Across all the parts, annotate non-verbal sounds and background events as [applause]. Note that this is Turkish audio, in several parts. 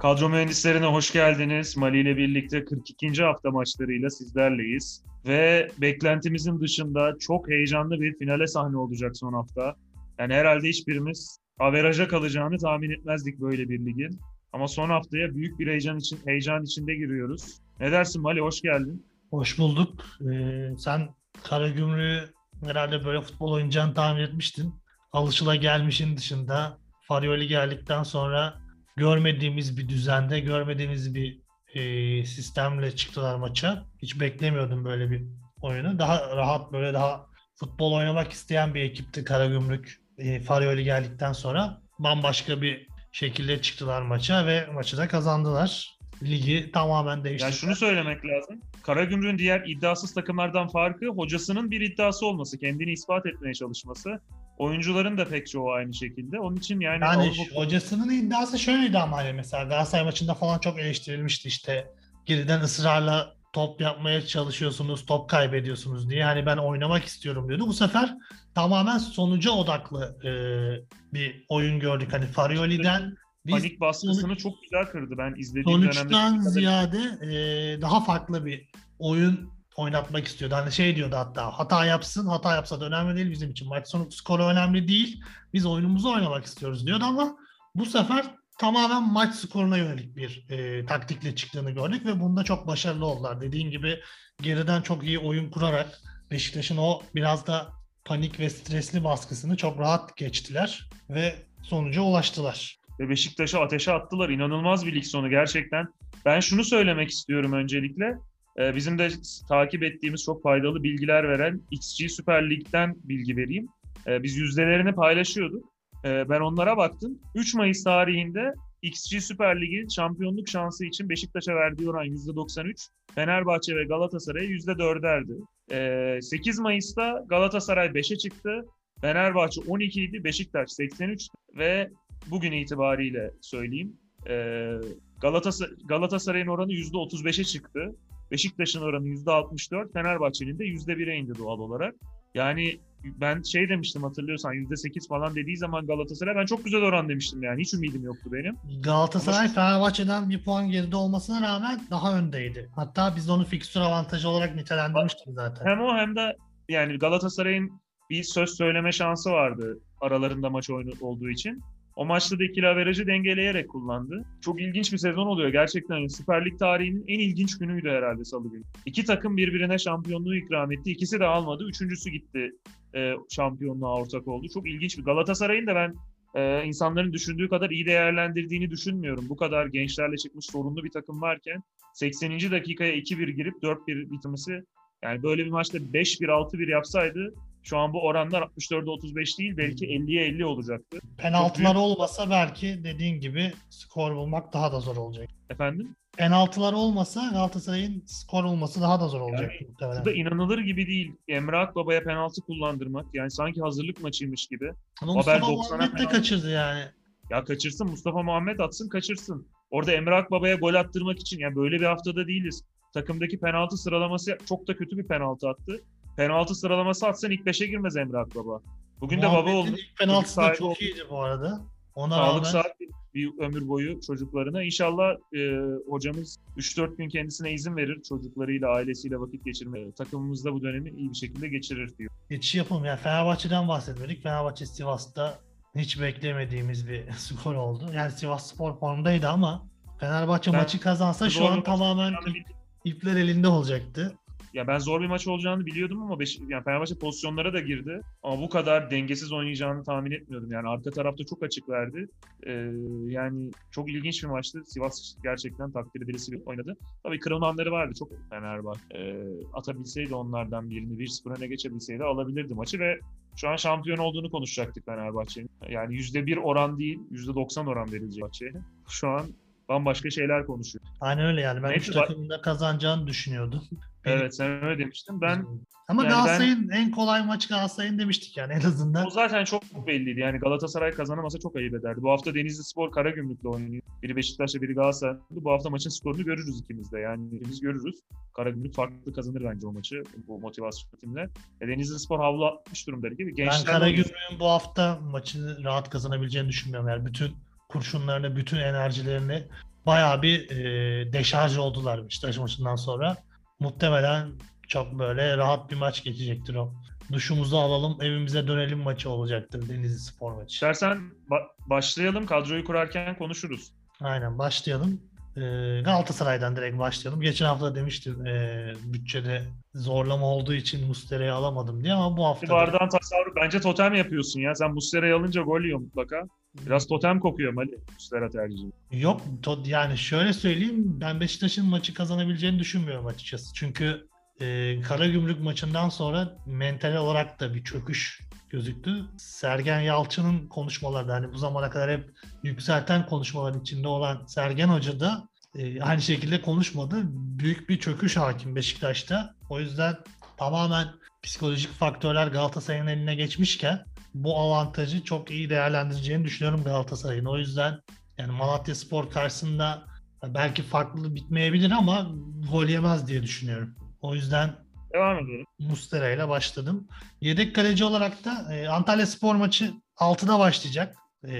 Kadro mühendislerine hoş geldiniz. Mali ile birlikte 42. hafta maçlarıyla sizlerleyiz. Ve beklentimizin dışında çok heyecanlı bir finale sahne olacak son hafta. Yani herhalde hiçbirimiz averaja kalacağını tahmin etmezdik böyle bir ligin. Ama son haftaya büyük bir heyecan için heyecan içinde giriyoruz. Ne dersin Mali? Hoş geldin. Hoş bulduk. Ee, sen Karagümrük'ü herhalde böyle futbol oynayacağını tahmin etmiştin. Alışıla gelmişin dışında Farioli geldikten sonra görmediğimiz bir düzende, görmediğimiz bir e, sistemle çıktılar maça. Hiç beklemiyordum böyle bir oyunu. Daha rahat böyle daha futbol oynamak isteyen bir ekipti Karagümrük. E, Farioli geldikten sonra bambaşka bir şekilde çıktılar maça ve maçı da kazandılar. Ligi tamamen değiştirdiler. Yani şunu söylemek lazım. Karagümrük'ün diğer iddiasız takımlardan farkı hocasının bir iddiası olması, kendini ispat etmeye çalışması. Oyuncuların da pek çoğu aynı şekilde. Onun için yani... Yani Avrupa- hocasının iddiası şöyleydi ama hani mesela Galatasaray maçında falan çok eleştirilmişti işte geriden ısrarla top yapmaya çalışıyorsunuz, top kaybediyorsunuz diye. Hani ben oynamak istiyorum diyordu. Bu sefer tamamen sonuca odaklı e, bir oyun gördük. Hani Farioli'den biz panik baskısını sonuç- çok güzel kırdı. Ben izlediğim sonuçtan dönemde... ziyade e, daha farklı bir oyun oynatmak istiyordu. Hani şey diyordu hatta hata yapsın, hata yapsa da önemli değil bizim için. Maç sonu skoru önemli değil. Biz oyunumuzu oynamak istiyoruz diyordu ama bu sefer tamamen maç skoruna yönelik bir e, taktikle çıktığını gördük ve bunda çok başarılı oldular. Dediğim gibi geriden çok iyi oyun kurarak Beşiktaş'ın o biraz da panik ve stresli baskısını çok rahat geçtiler ve sonuca ulaştılar. ve Beşiktaş'ı ateşe attılar. İnanılmaz bir lig sonu gerçekten. Ben şunu söylemek istiyorum öncelikle. Ee, Bizim de takip ettiğimiz çok faydalı bilgiler veren XG Süper Lig'den bilgi vereyim. Ee, Biz yüzdelerini paylaşıyorduk. Ee, Ben onlara baktım. 3 Mayıs tarihinde XG Süper Lig'in şampiyonluk şansı için Beşiktaş'a verdiği oran %93. Fenerbahçe ve Galatasaray'a %4'erdi. Ee, 8 Mayıs'ta Galatasaray 5'e çıktı. Fenerbahçe 12 idi, Beşiktaş 83 ve bugün itibariyle söyleyeyim. Galatasaray, Galatasaray'ın oranı %35'e çıktı. Beşiktaş'ın oranı %64, Fenerbahçe'nin de %1'e indi doğal olarak. Yani ben şey demiştim hatırlıyorsan %8 falan dediği zaman Galatasaray ben çok güzel oran demiştim yani hiç ümidim yoktu benim. Galatasaray Ama- Fenerbahçe'den bir puan geride olmasına rağmen daha öndeydi. Hatta biz onu fikstür avantajı olarak nitelendirmiştik zaten. Hem o hem de yani Galatasaray'ın bir söz söyleme şansı vardı aralarında maç oyunu olduğu için. O maçta da ikili averajı dengeleyerek kullandı. Çok ilginç bir sezon oluyor gerçekten. Süper Lig tarihinin en ilginç günüydü herhalde Salı günü. İki takım birbirine şampiyonluğu ikram etti. İkisi de almadı. Üçüncüsü gitti e, şampiyonluğa ortak oldu. Çok ilginç bir. Galatasaray'ın da ben e, insanların düşündüğü kadar iyi değerlendirdiğini düşünmüyorum. Bu kadar gençlerle çıkmış sorunlu bir takım varken 80. dakikaya 2-1 girip 4-1 bitirmesi yani böyle bir maçta 5-1 6-1 yapsaydı şu an bu oranlar 64'e 35 değil belki 50'ye 50 olacaktı. Penaltılar olmasa belki dediğin gibi skor bulmak daha da zor olacak. Efendim? Penaltılar olmasa Galatasaray'ın skor bulması daha da zor olacak muhtemelen. Bu da inanılır gibi değil. Emre Akbaba'ya penaltı kullandırmak yani sanki hazırlık maçıymış gibi. Ama Babel Mustafa 90'a Muhammed de kaçırdı yani. Ya kaçırsın Mustafa Muhammed atsın kaçırsın. Orada Emre Akbaba'ya gol attırmak için yani böyle bir haftada değiliz. Takımdaki penaltı sıralaması çok da kötü bir penaltı attı. Penaltı sıralaması atsan ilk 5'e girmez Emre Akbaba. Bugün de baba Muhammed'in olmuş. ilk penaltısı da çok oldu. iyiydi bu arada. Ona Sağlık rağmen saat bir, bir ömür boyu çocuklarına. İnşallah e, hocamız 3-4 gün kendisine izin verir. Çocuklarıyla, ailesiyle vakit geçirmeye. Takımımızda bu dönemi iyi bir şekilde geçirir diyor. geçiş yapalım. Yani Fenerbahçe'den bahsetmedik. Fenerbahçe Sivas'ta hiç beklemediğimiz bir [laughs] skor oldu. Yani Sivas spor formdaydı ama Fenerbahçe Ben- maçı kazansa şu an tamamen ip- ipler elinde olacaktı. Ya ben zor bir maç olacağını biliyordum ama Beş, yani Fenerbahçe pozisyonlara da girdi. Ama bu kadar dengesiz oynayacağını tahmin etmiyordum. Yani arka tarafta çok açık verdi. Ee, yani çok ilginç bir maçtı. Sivas gerçekten takdir edilisi bir oynadı. Tabii kırılmanları vardı. Çok Fenerbahçe. Ee, atabilseydi onlardan birini 1-0 öne geçebilseydi alabilirdi maçı ve şu an şampiyon olduğunu konuşacaktık Fenerbahçe'nin. Yani %1 oran değil, %90 oran verilecek Fenerbahçe'ye. Şu an bambaşka şeyler konuşuyor. Aynen öyle yani. Ben Neyse, üç bak- takımın da kazanacağını düşünüyordum. Evet sen öyle demiştin. Ben Ama yani Galatasaray'ın en kolay maçı Galatasaray'ın demiştik yani en azından. O zaten çok belliydi. Yani Galatasaray kazanamasa çok ayıp ederdi. Bu hafta Denizli Spor Karagümrük'le oynuyor. Biri Beşiktaş'la biri Galatasaray. Bu hafta maçın skorunu görürüz ikimiz de. Yani ikimiz görürüz. Karagümrük farklı kazanır bence o maçı. Bu motivasyon timle. E, Denizli Spor havlu atmış durumda gibi. Ben Gençler Karagümrük'ün bu hafta maçı rahat kazanabileceğini düşünmüyorum. Yani bütün kurşunlarını, bütün enerjilerini bayağı bir e, deşarj oldular Beşiktaş maçından sonra. Muhtemelen çok böyle rahat bir maç geçecektir o. Duşumuzu alalım, evimize dönelim maçı olacaktır Denizli Spor maçı. İstersen ba- başlayalım. Kadroyu kurarken konuşuruz. Aynen başlayalım. Ee, Galatasaray'dan direkt başlayalım. Geçen hafta demiştim e, bütçede zorlama olduğu için Mustera'yı alamadım diye ama bu hafta bardan tasarruf. Bence totem yapıyorsun ya. Sen Muslera'yı alınca gol yiyor mutlaka. Biraz totem kokuyor Mali. Muslera tercihi. Yok to- yani şöyle söyleyeyim ben Beşiktaş'ın maçı kazanabileceğini düşünmüyorum açıkçası. Çünkü e, Karagümrük maçından sonra mental olarak da bir çöküş gözüktü. Sergen Yalçın'ın konuşmaları hani bu zamana kadar hep yükselten konuşmaların içinde olan Sergen Hoca da e, aynı şekilde konuşmadı. Büyük bir çöküş hakim Beşiktaş'ta. O yüzden tamamen psikolojik faktörler Galatasaray'ın eline geçmişken bu avantajı çok iyi değerlendireceğini düşünüyorum Galatasaray'ın. O yüzden yani Malatya Spor karşısında belki farklı bitmeyebilir ama gol yemez diye düşünüyorum. O yüzden Devam edelim. Mustera ile başladım. Yedek kaleci olarak da e, Antalya Spor maçı 6'da başlayacak. E,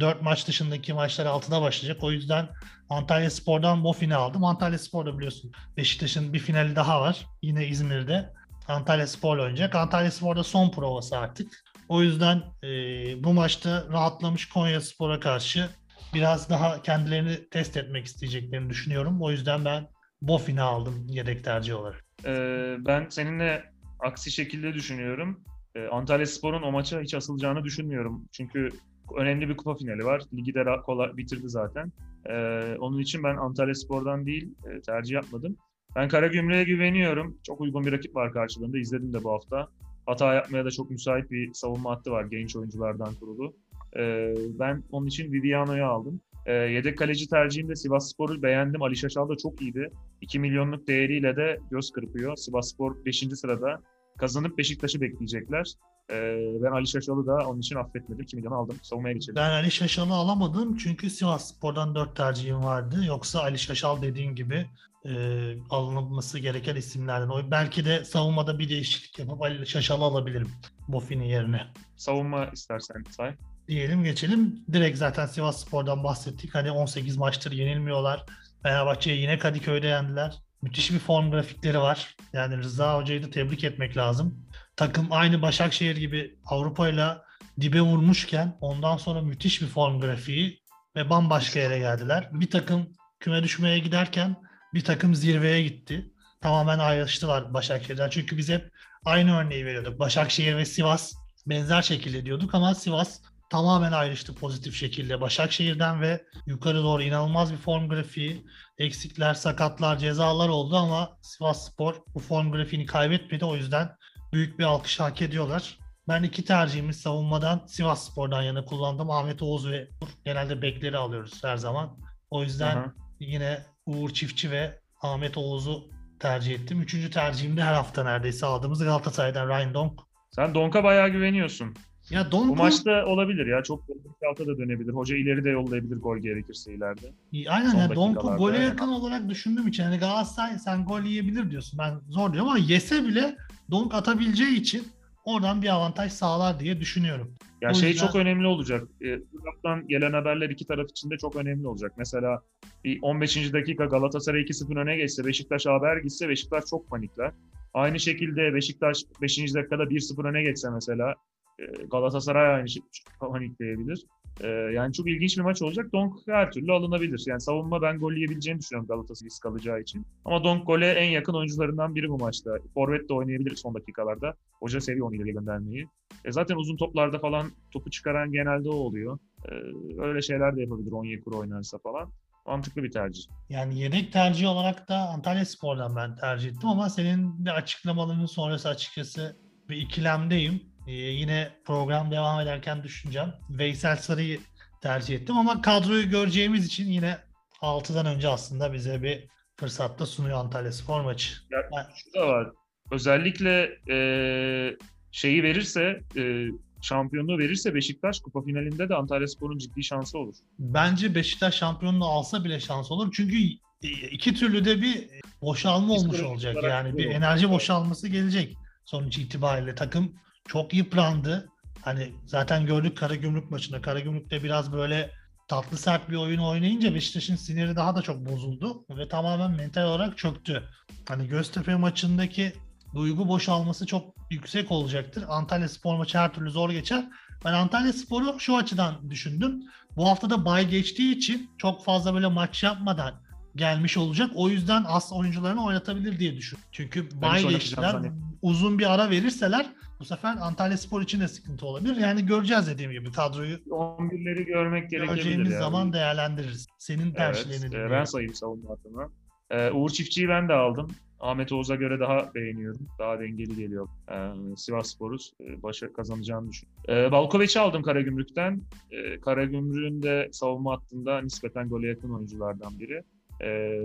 4 maç dışındaki maçlar 6'da başlayacak. O yüzden Antalya Spor'dan Bofin'i aldım. Antalya Spor'da biliyorsun Beşiktaş'ın bir finali daha var. Yine İzmir'de. Antalya Spor'la oynayacak. Antalya Spor'da son provası artık. O yüzden e, bu maçta rahatlamış Konya Spor'a karşı biraz daha kendilerini test etmek isteyeceklerini düşünüyorum. O yüzden ben Bofin'i aldım yedek tercih olarak. Ee, ben seninle aksi şekilde düşünüyorum. Ee, Antalya Spor'un o maça hiç asılacağını düşünmüyorum. Çünkü önemli bir kupa finali var. Ligi de kolay bitirdi zaten. Ee, onun için ben Antalya Spor'dan değil e, tercih yapmadım. Ben Karagümrük'e güveniyorum. Çok uygun bir rakip var karşılığında. İzledim de bu hafta. Hata yapmaya da çok müsait bir savunma hattı var genç oyunculardan kurulu. Ee, ben onun için Viviano'yu aldım. Ee, yedek kaleci tercihimde Sivas Spor'u beğendim. Ali Şaşal da çok iyiydi. 2 milyonluk değeriyle de göz kırpıyor. Sivasspor 5. sırada kazanıp Beşiktaş'ı bekleyecekler. Ee, ben Ali Şaşal'ı da onun için affetmedim. 2 milyon aldım. Savunmaya geçelim. Ben Ali Şaşal'ı alamadım çünkü Sivas Spor'dan 4 tercihim vardı. Yoksa Ali Şaşal dediğin gibi e, alınması gereken isimlerden. O belki de savunmada bir değişiklik yapıp Ali Şaşal'ı alabilirim Bofin'in yerine. Savunma istersen say. Diyelim geçelim. Direkt zaten Sivas Spor'dan bahsettik. Hani 18 maçtır yenilmiyorlar. Fenerbahçe'yi yine Kadıköy'de yendiler. Müthiş bir form grafikleri var. Yani Rıza Hoca'yı da tebrik etmek lazım. Takım aynı Başakşehir gibi Avrupa'yla dibe vurmuşken ondan sonra müthiş bir form grafiği ve bambaşka yere geldiler. Bir takım küme düşmeye giderken bir takım zirveye gitti. Tamamen ayrıştılar Başakşehir'den. Çünkü biz hep aynı örneği veriyorduk. Başakşehir ve Sivas benzer şekilde diyorduk ama Sivas tamamen ayrıştı pozitif şekilde Başakşehir'den ve yukarı doğru inanılmaz bir form grafiği, eksikler, sakatlar, cezalar oldu ama Sivas Spor bu form grafiğini kaybetmedi. O yüzden büyük bir alkış hak ediyorlar. Ben iki tercihimi savunmadan Sivas Spor'dan yana kullandım. Ahmet Oğuz ve Uğur. genelde bekleri alıyoruz her zaman. O yüzden Aha. yine Uğur Çiftçi ve Ahmet Oğuz'u tercih ettim. Üçüncü tercihim de her hafta neredeyse aldığımız Galatasaray'dan Ryan Donk. Sen Donk'a bayağı güveniyorsun. Ya Bu Donk'u maçta olabilir ya. Çok alta da dönebilir. Hoca ileri de yollayabilir gol gerekirse ileride. Aynen Son ya Donk'u gole yani. yakın olarak düşündüğüm için hani Galatasaray sen gol yiyebilir diyorsun. Ben zor diyorum ama yese bile Donk atabileceği için oradan bir avantaj sağlar diye düşünüyorum. Ya O şey yüzden- çok önemli olacak. E, Irak'tan gelen haberler iki taraf için de çok önemli olacak. Mesela bir 15. dakika Galatasaray 2-0 öne geçse, Beşiktaş haber gitse Beşiktaş çok panikler. Aynı şekilde Beşiktaş 5. dakikada 1-0 öne geçse mesela e, Galatasaray aynı şey panikleyebilir. E, yani çok ilginç bir maç olacak. Donk her türlü alınabilir. Yani savunma ben gol yiyebileceğini düşünüyorum Galatasaray risk alacağı için. Ama Donk gole en yakın oyuncularından biri bu maçta. Forvet de oynayabilir son dakikalarda. Hoca seviyor onu ileri göndermeyi. E zaten uzun toplarda falan topu çıkaran genelde o oluyor. E, öyle şeyler de yapabilir Onyekuru oynarsa falan. Mantıklı bir tercih. Yani yedek tercih olarak da Antalya Spor'dan ben tercih ettim ama senin de açıklamalarının sonrası açıkçası bir ikilemdeyim. Ee, yine program devam ederken düşüneceğim. Veysel Sarı'yı tercih ettim ama kadroyu göreceğimiz için yine 6'dan önce aslında bize bir fırsatta sunuyor Antalya Spor maçı. Ya, Ben- şu da var. Özellikle e, şeyi verirse, e, şampiyonluğu verirse Beşiktaş kupa finalinde de Antalyaspor'un ciddi şansı olur. Bence Beşiktaş şampiyonluğu alsa bile şans olur. Çünkü iki türlü de bir boşalma olmuş olacak. Yani bir enerji boşalması gelecek sonuç itibariyle. Takım çok yıprandı. Hani zaten gördük Karagümrük maçında. Karagümrük'te biraz böyle tatlı sert bir oyun oynayınca Beşiktaş'ın siniri daha da çok bozuldu ve tamamen mental olarak çöktü. Hani Göztepe maçındaki duygu boşalması çok yüksek olacaktır. Antalya Spor maçı her türlü zor geçer. Ben Antalya Spor'u şu açıdan düşündüm. Bu hafta da bay geçtiği için çok fazla böyle maç yapmadan gelmiş olacak. O yüzden as oyuncularını oynatabilir diye düşün. Çünkü bay geçtiler. Uzun bir ara verirseler bu sefer Antalya Spor için de sıkıntı olabilir. Yani göreceğiz dediğim gibi kadroyu 11'leri görmek gerekebilir. göreceğimiz yani. zaman değerlendiririz. Senin tercihlerini Evet, ben sayayım savunma hattına. E, Uğur Çiftçi'yi ben de aldım. Ahmet Oğuz'a göre daha beğeniyorum. Daha dengeli geliyor. E, Sivas Spor'uz. E, başa kazanacağını düşünüyorum. E, Balkovic'i aldım Karagümrük'ten. E, Karagümrük'ün de savunma hattında nispeten gole yakın oyunculardan biri. E,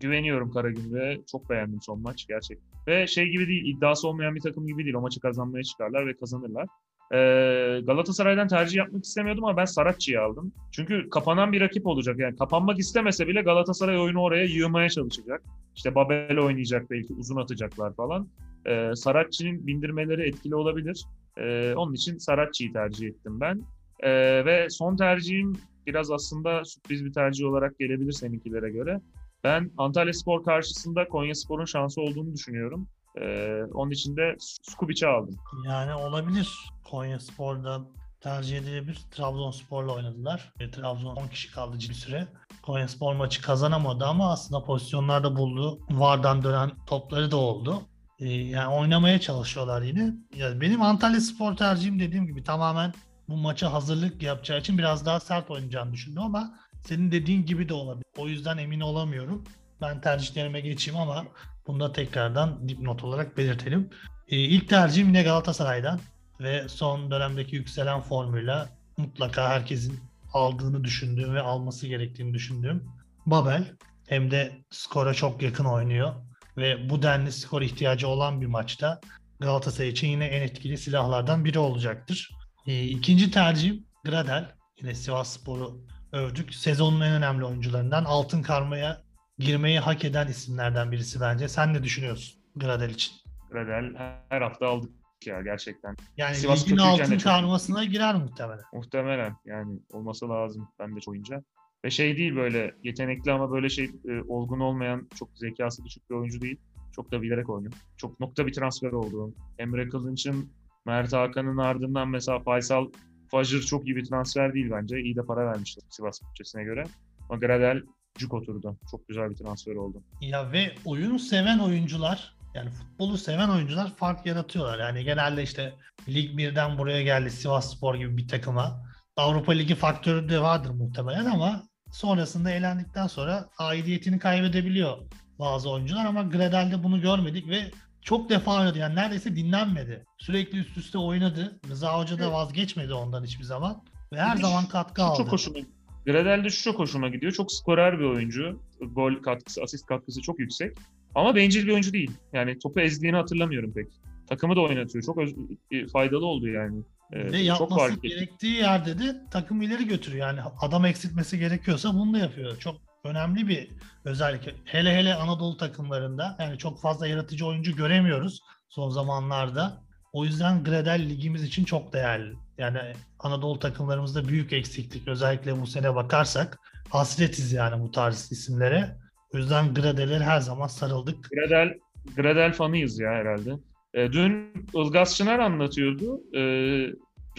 güveniyorum Karagümrük'e. Çok beğendim son maç gerçekten. Ve şey gibi değil, iddiası olmayan bir takım gibi değil. O maçı kazanmaya çıkarlar ve kazanırlar. Ee, Galatasaray'dan tercih yapmak istemiyordum ama ben Saratçı'yı aldım. Çünkü kapanan bir rakip olacak. Yani kapanmak istemese bile Galatasaray oyunu oraya yığmaya çalışacak. İşte Babel oynayacak belki uzun atacaklar falan. Ee, Saratçı'nın bindirmeleri etkili olabilir. Ee, onun için Saratçı'yı tercih ettim ben. Ee, ve son tercihim biraz aslında sürpriz bir tercih olarak gelebilir seninkilere göre. Ben Antalya Spor karşısında Konya Spor'un şansı olduğunu düşünüyorum. Ee, onun için de Skubic'i aldım. Yani olabilir. Konya Spor'da tercih edilebilir. Trabzonspor'la oynadılar. E, Trabzon 10 kişi kaldı bir süre. Konya Spor maçı kazanamadı ama aslında pozisyonlarda buldu. Vardan dönen topları da oldu. E, yani oynamaya çalışıyorlar yine. Yani benim Antalya Spor tercihim dediğim gibi tamamen bu maça hazırlık yapacağı için biraz daha sert oynayacağını düşündüm ama senin dediğin gibi de olabilir. O yüzden emin olamıyorum. Ben tercihlerime geçeyim ama bunu da tekrardan dipnot olarak belirtelim. E, ilk tercihim yine Galatasaray'dan ve son dönemdeki yükselen formuyla mutlaka herkesin aldığını düşündüğüm ve alması gerektiğini düşündüğüm Babel. Hem de skora çok yakın oynuyor ve bu denli skor ihtiyacı olan bir maçta Galatasaray için yine en etkili silahlardan biri olacaktır. E, ikinci tercihim Gradel. Yine Sivas Spor'u övdük. Sezonun en önemli oyuncularından altın karmaya girmeyi hak eden isimlerden birisi bence. Sen ne düşünüyorsun Gradel için? Gradel her hafta aldık ya gerçekten. Yani Sivas ligin altın çok- karmasına girer muhtemelen. Muhtemelen yani olması lazım ben de oyunca. Ve şey değil böyle yetenekli ama böyle şey e, olgun olmayan çok zekası düşük bir oyuncu değil. Çok da bilerek oynuyor. Çok nokta bir transfer oldu. Emre Kılınç'ın Mert Hakan'ın ardından mesela Faysal Fajr çok iyi bir transfer değil bence. İyi de para vermişler Sivas bütçesine göre. Ama Gradel cuk oturdu. Çok güzel bir transfer oldu. Ya ve oyunu seven oyuncular yani futbolu seven oyuncular fark yaratıyorlar. Yani genelde işte Lig 1'den buraya geldi Sivas Spor gibi bir takıma. Avrupa Ligi faktörü de vardır muhtemelen ama sonrasında elendikten sonra aidiyetini kaybedebiliyor bazı oyuncular ama Gredel'de bunu görmedik ve çok defa oynadı. Yani neredeyse dinlenmedi. Sürekli üst üste oynadı. Rıza Hoca da vazgeçmedi ondan hiçbir zaman. Ve her de zaman katkı aldı. çok hoşuma Gradel'de şu çok hoşuma gidiyor. Çok skorer bir oyuncu. Gol katkısı, asist katkısı çok yüksek. Ama bencil bir oyuncu değil. Yani topu ezdiğini hatırlamıyorum pek. Takımı da oynatıyor. Çok öz- e, faydalı oldu yani. Ee, Ve çok yapması gerektiği yerde de takım ileri götürüyor. Yani adam eksiltmesi gerekiyorsa bunu da yapıyor. Çok önemli bir özellik. Hele hele Anadolu takımlarında yani çok fazla yaratıcı oyuncu göremiyoruz son zamanlarda. O yüzden Gradel ligimiz için çok değerli. Yani Anadolu takımlarımızda büyük eksiklik. Özellikle bu sene bakarsak hasretiz yani bu tarz isimlere. O yüzden Gradel'e her zaman sarıldık. Gradel, Gradel fanıyız ya herhalde. Ee, dün Ilgaz Çınar anlatıyordu. Ee,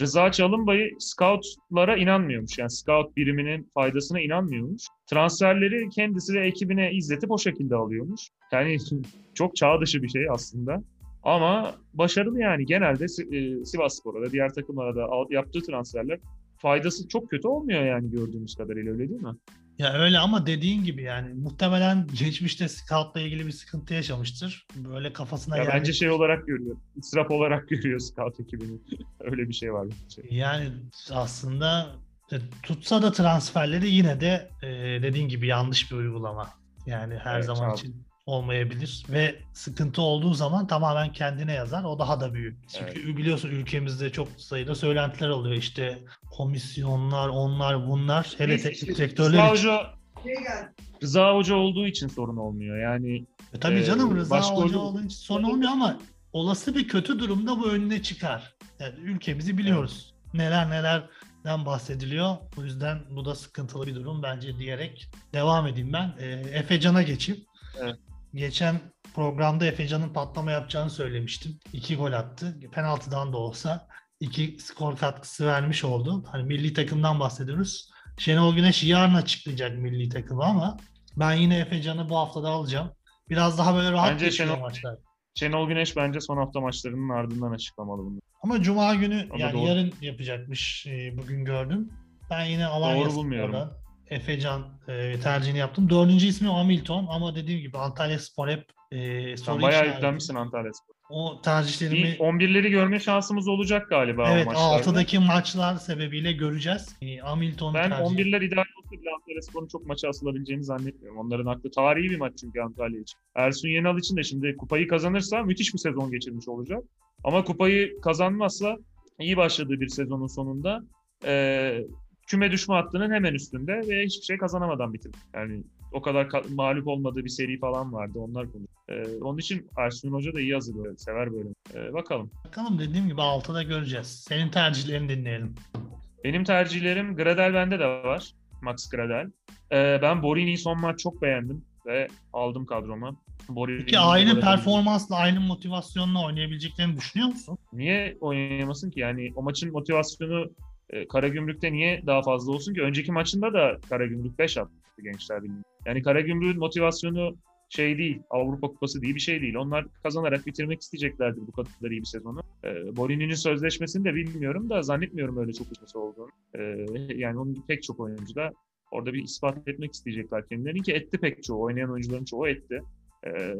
Rıza Çalınbay'ı scoutlara inanmıyormuş. Yani scout biriminin faydasına inanmıyormuş. Transferleri kendisi ve ekibine izletip o şekilde alıyormuş. Yani [laughs] çok çağ dışı bir şey aslında. Ama başarılı yani. Genelde e, Sivas Spor'a da diğer takımlara da yaptığı transferler faydası çok kötü olmuyor yani gördüğümüz kadarıyla öyle değil mi? Ya öyle ama dediğin gibi yani muhtemelen geçmişte scoutla ilgili bir sıkıntı yaşamıştır. Böyle kafasına Ya yani, bence şey olarak görüyor. İsraf olarak [laughs] görüyor scout ekibini. öyle bir şey var. bence. yani aslında e, tutsa da transferleri yine de e, dediğin gibi yanlış bir uygulama. Yani her Evet, zaman abi. için olmayabilir ve sıkıntı olduğu zaman tamamen kendine yazar. O daha da büyük. Çünkü biliyorsun ülkemizde çok sayıda söylentiler oluyor. İşte komisyonlar, onlar, bunlar. Hele teknik Rıza direktörler için. Hoca, Rıza Hoca olduğu için sorun olmuyor. Yani E tabii Ee, canım Rıza Hoca olduğu için sorun olmuyor ama olası bir kötü durumda bu önüne çıkar. Yani ülkemizi biliyoruz. Neler neler den bahsediliyor. O yüzden bu da sıkıntılı bir durum bence diyerek devam edeyim ben. E, Efecan'a geçeyim. Evet. Geçen programda Efecan'ın patlama yapacağını söylemiştim. İki gol attı. Penaltıdan da olsa iki skor katkısı vermiş oldu. Hani milli takımdan bahsediyoruz. Şenol Güneş yarın açıklayacak milli takımı ama ben yine Efecan'ı bu haftada alacağım. Biraz daha böyle rahat Bence geçiyor Şenol- maçlar. Şenol Güneş bence son hafta maçlarının ardından açıklamalı bunu. Ama Cuma günü Ama yani doğru. yarın yapacakmış e, bugün gördüm. Ben yine Alanya Doğru bulmuyorum. Efecan e, tercihini yaptım. Dördüncü ismi Hamilton ama dediğim gibi Antalya Spor hep e, soru Sen bayağı yüklenmişsin Antalya Spor. O tercihlerimi İlk 11'leri görme şansımız olacak galiba evet o maçlarda. 6'daki maçlar sebebiyle göreceğiz. E, Hamilton Ben tercih. 11'ler ideal olsa bile Antalya Spor'un çok maça asılabileceğini zannetmiyorum. Onların aklı tarihi bir maç çünkü Antalya için. Ersun Yenal için de şimdi kupayı kazanırsa müthiş bir sezon geçirmiş olacak. Ama kupayı kazanmazsa iyi başladığı bir sezonun sonunda eee, küme düşme hattının hemen üstünde ve hiçbir şey kazanamadan bitirdi. Yani o kadar ka- mağlup olmadığı bir seri falan vardı. Onlar konu. Eee, onun için Ersun Hoca da iyi hazırlıyor. Sever böyle. Eee, bakalım. Bakalım dediğim gibi 6'da göreceğiz. Senin tercihlerini dinleyelim. Benim tercihlerim Gradel bende de var. Max Gradel. Ee, ben Borini'yi son maç çok beğendim ve aldım kadroma. Borini Peki aynı performansla aynı motivasyonla oynayabileceklerini düşünüyor musun? Niye oynayamasın ki? Yani o maçın motivasyonu e, Karagümrük'te niye daha fazla olsun ki? Önceki maçında da Karagümrük 5 attı Gençler Birliği. Yani Karagümrük'ün motivasyonu şey değil, Avrupa Kupası değil bir şey değil. Onlar kazanarak bitirmek isteyeceklerdir bu kadar iyi bir sezonu. Ee, Borini'nin sözleşmesini de bilmiyorum da zannetmiyorum öyle çok uzun olduğunu. Ee, yani onun pek çok oyuncu da orada bir ispat etmek isteyecekler kendilerini ki etti pek çoğu. Oynayan oyuncuların çoğu etti. Ee,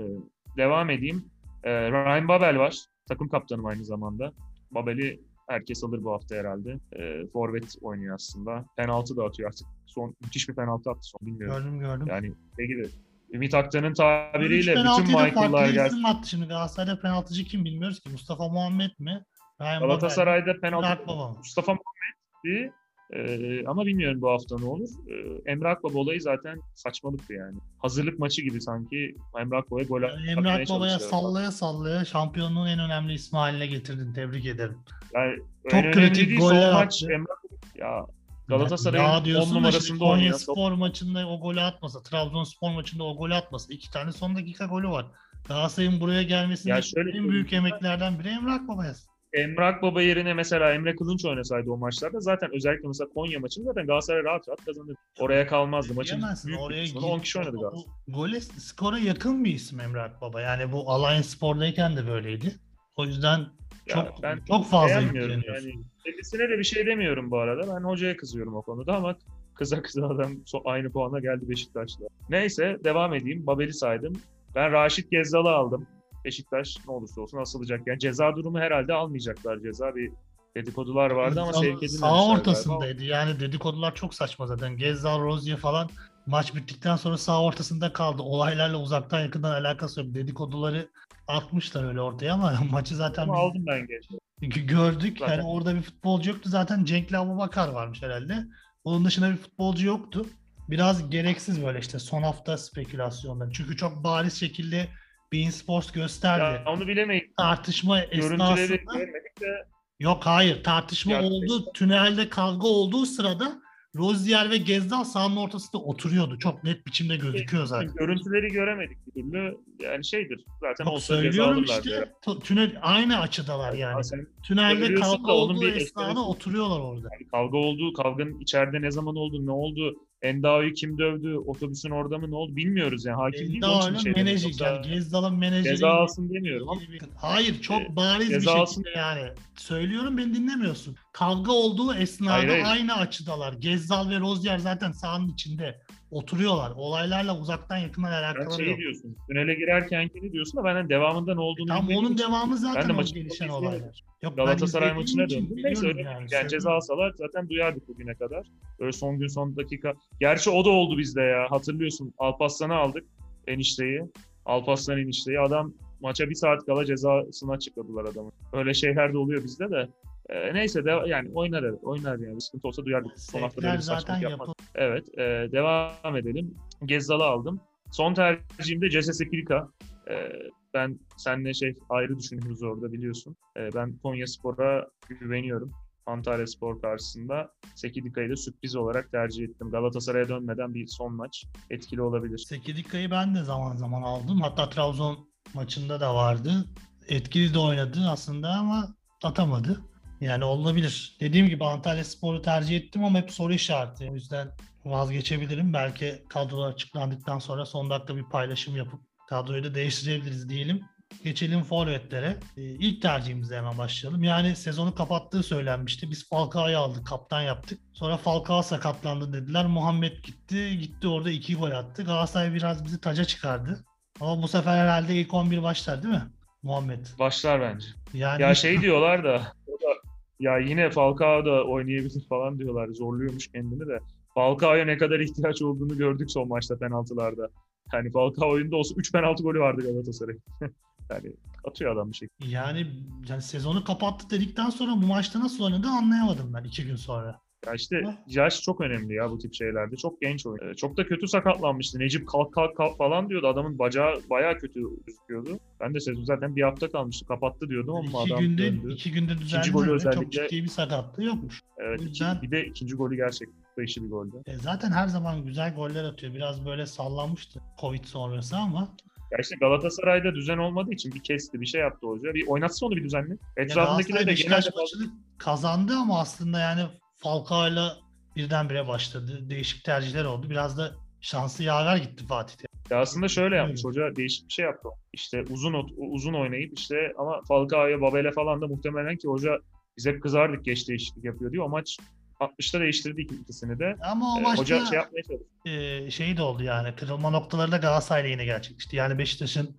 devam edeyim. Ee, Ryan Babel var. Takım kaptanım aynı zamanda. Babel'i herkes alır bu hafta herhalde. Ee, forvet oynuyor aslında. Penaltı da atıyor artık. Son müthiş bir penaltı attı son bilmiyorum. Gördüm gördüm. Yani ne gibi? Ümit Aktan'ın tabiriyle bütün Michael'lar isim attı şimdi. Galatasaray'da penaltıcı kim bilmiyoruz ki. Mustafa Muhammed mi? Ryan. Galatasaray'da penaltı? Mustafa Muhammed'di. Ee, ama bilmiyorum bu hafta ne olur. Ee, Emre Akbaba olayı zaten saçmalıktı yani. Hazırlık maçı gibi sanki Emre Akbaba'ya gol Yani atmaya Emrah Baba'ya çalışıyorlar. sallaya sallaya şampiyonluğun en önemli ismi haline getirdin. Tebrik ederim. Yani Çok kritik goller maç. Emre ya Galatasaray'ın diyorsun 10 da numarasında Konya oynuyor. Spor maçında o golü atmasa, Trabzonspor maçında o golü atmasa. iki tane son dakika golü var. Galatasaray'ın buraya gelmesinde en büyük emeklerden biri Emrah Baba'ya. Emre Akbaba yerine mesela Emre Kılınç oynasaydı o maçlarda zaten özellikle mesela Konya maçında zaten Galatasaray rahat rahat kazanırdı. Oraya kalmazdı. Maçın Diyemezsin, büyük oraya kısmını 10 girip- kişi oynadı Galatasaray. Gole, skora yakın bir isim Emrah Baba. Yani bu Alliance Spor'dayken de böyleydi. O yüzden çok ben çok fazla yükleniyorsun. yani. Kendisine de bir şey demiyorum bu arada. Ben hocaya kızıyorum o konuda ama kıza kıza adam aynı puana geldi Beşiktaş'la. Neyse devam edeyim. Babel'i saydım. Ben Raşit Gezzal'ı aldım. Beşiktaş ne olursa olsun asılacak. Yani ceza durumu herhalde almayacaklar. Ceza bir dedikodular vardı ama sevk edilmemişler Sağ galiba. ortasındaydı. Yani dedikodular çok saçma zaten. Gezzal, Rozier falan maç bittikten sonra sağ ortasında kaldı. Olaylarla uzaktan yakından alakası yok. Dedikoduları atmışlar öyle ortaya ama [laughs] maçı zaten Ama biz aldım ben geç. g- gördük. Zaten. Yani orada bir futbolcu yoktu. Zaten Cenk'le Abubakar varmış herhalde. Onun dışında bir futbolcu yoktu. Biraz gereksiz böyle işte son hafta spekülasyonlar. Çünkü çok bariz şekilde Bein Sports gösterdi. Ya onu bilemeyiz. Tartışma esnasında görmedik de Yok hayır tartışma Ya- oldu. Tünelde kavga olduğu sırada Rozier ve Gezdal sahanın ortasında oturuyordu. Çok net biçimde gözüküyor zaten. görüntüleri göremedik bir türlü. Yani şeydir. Zaten Yok söylüyorum işte. t- Tünel aynı açıdalar yani. Ya sen Tünelde kavga olduğu bir esnada oturuyorlar orada. Yani kavga oldu, kavganın içeride ne zaman oldu, ne oldu, Endao'yu kim dövdü, otobüsün orada mı ne oldu bilmiyoruz yani. Hakim değil onun için şey menajer, demiyorum. Yoksa yani Gezdal'ın menajeri. Ceza alsın demiyorum ama Hayır çok E, bariz bir şekilde alsın. yani. Söylüyorum beni dinlemiyorsun. Kavga olduğu esnada Hayır, hayır. aynı açıdalar. Gezdal ve Rozier zaten sahanın içinde oturuyorlar. Olaylarla uzaktan yakından alakaları şey yok. diyorsun, tünele girerkenkini diyorsun da benden devamında ne olduğunu Tam bilmediğim onun devamı zaten Ben de o maçı gelişen olaylar. Yok, Galatasaray maçına için döndüm. Neyse öyle yani, söylüyorum. ceza alsalar zaten duyardık bugüne kadar. Böyle son gün son dakika. Gerçi o da oldu bizde ya. Hatırlıyorsun Alparslan'ı aldık enişteyi. Alparslan enişteyi. Adam maça bir saat kala cezasını açıkladılar adamın. Öyle şeyler de oluyor bizde de. Ee, neyse de yani oynar evet. Oynar yani. Bir sıkıntı olsa duyardık. Son hafta Sevkler böyle bir saçmalık yapıldı. Evet. e, devam edelim. Gezzal'ı aldım. Son tercihimde Cese Pilika. E, ben seninle şey ayrı düşünüyoruz orada biliyorsun. E, ben Konya Spor'a güveniyorum. Antalya Spor karşısında. Sekidika'yı da sürpriz olarak tercih ettim. Galatasaray'a dönmeden bir son maç etkili olabilir. Sekidika'yı ben de zaman zaman aldım. Hatta Trabzon maçında da vardı. Etkili de oynadı aslında ama atamadı. Yani olabilir. Dediğim gibi Antalya Spor'u tercih ettim ama hep soru işareti. O yüzden vazgeçebilirim. Belki kadrolar açıklandıktan sonra son dakika bir paylaşım yapıp kadroyu da değiştirebiliriz diyelim. Geçelim forvetlere. Ee, ilk tercihimizle hemen başlayalım. Yani sezonu kapattığı söylenmişti. Biz Falcao'yu aldık, kaptan yaptık. Sonra Falcao sakatlandı dediler. Muhammed gitti. Gitti orada iki gol attı. Galatasaray biraz bizi taca çıkardı. Ama bu sefer herhalde ilk 11 başlar değil mi? Muhammed. Başlar bence. Yani Ya şey diyorlar da o [laughs] da ya yine Falcao da oynayabilir falan diyorlar. Zorluyormuş kendini de. Falcao'ya ne kadar ihtiyaç olduğunu gördük son maçta penaltılarda. Yani Falcao oyunda olsa 3 penaltı golü vardı Galatasaray. [laughs] yani atıyor adam bir şekilde. yani, yani sezonu kapattı dedikten sonra bu maçta nasıl oynadı anlayamadım ben iki gün sonra. Ya işte yaş çok önemli ya bu tip şeylerde. Çok genç oyun. Ee, Çok da kötü sakatlanmıştı. Necip kalk kalk kalk falan diyordu. Adamın bacağı bayağı kötü gözüküyordu. Ben de sezon zaten bir hafta kalmıştı. Kapattı diyordum ama iki adam günde döndü. iki günde düzenli çok ciddi bir sakatlığı yokmuş. Evet, o iki- yüzden- bir de ikinci golü gerçekten beşi bir goldü. E, zaten her zaman güzel goller atıyor. Biraz böyle sallanmıştı Covid sonrası ama Ya işte Galatasaray'da düzen olmadığı için bir kesti, bir şey yaptı hoca. Bir oynatsa onu bir düzenli. Etrafındakiler de maçını kazandı ama aslında yani Falcao'yla birdenbire başladı. Değişik tercihler oldu. Biraz da şansı yaver gitti Fatih'te. Ya aslında şöyle yapmış. Hoca değişik bir şey yaptı. İşte uzun uzun oynayıp işte ama Falcao'ya, Babel'e falan da muhtemelen ki hoca biz hep kızardık geç değişiklik yapıyor diyor. O maç 60'ta değiştirdi iki- ikisini de. Ama o Ee, maçta hoca şey yapmaya çalıştı. e, şey de oldu yani. Kırılma noktaları da Galatasaray'la yine gerçekleşti. Yani Beşiktaş'ın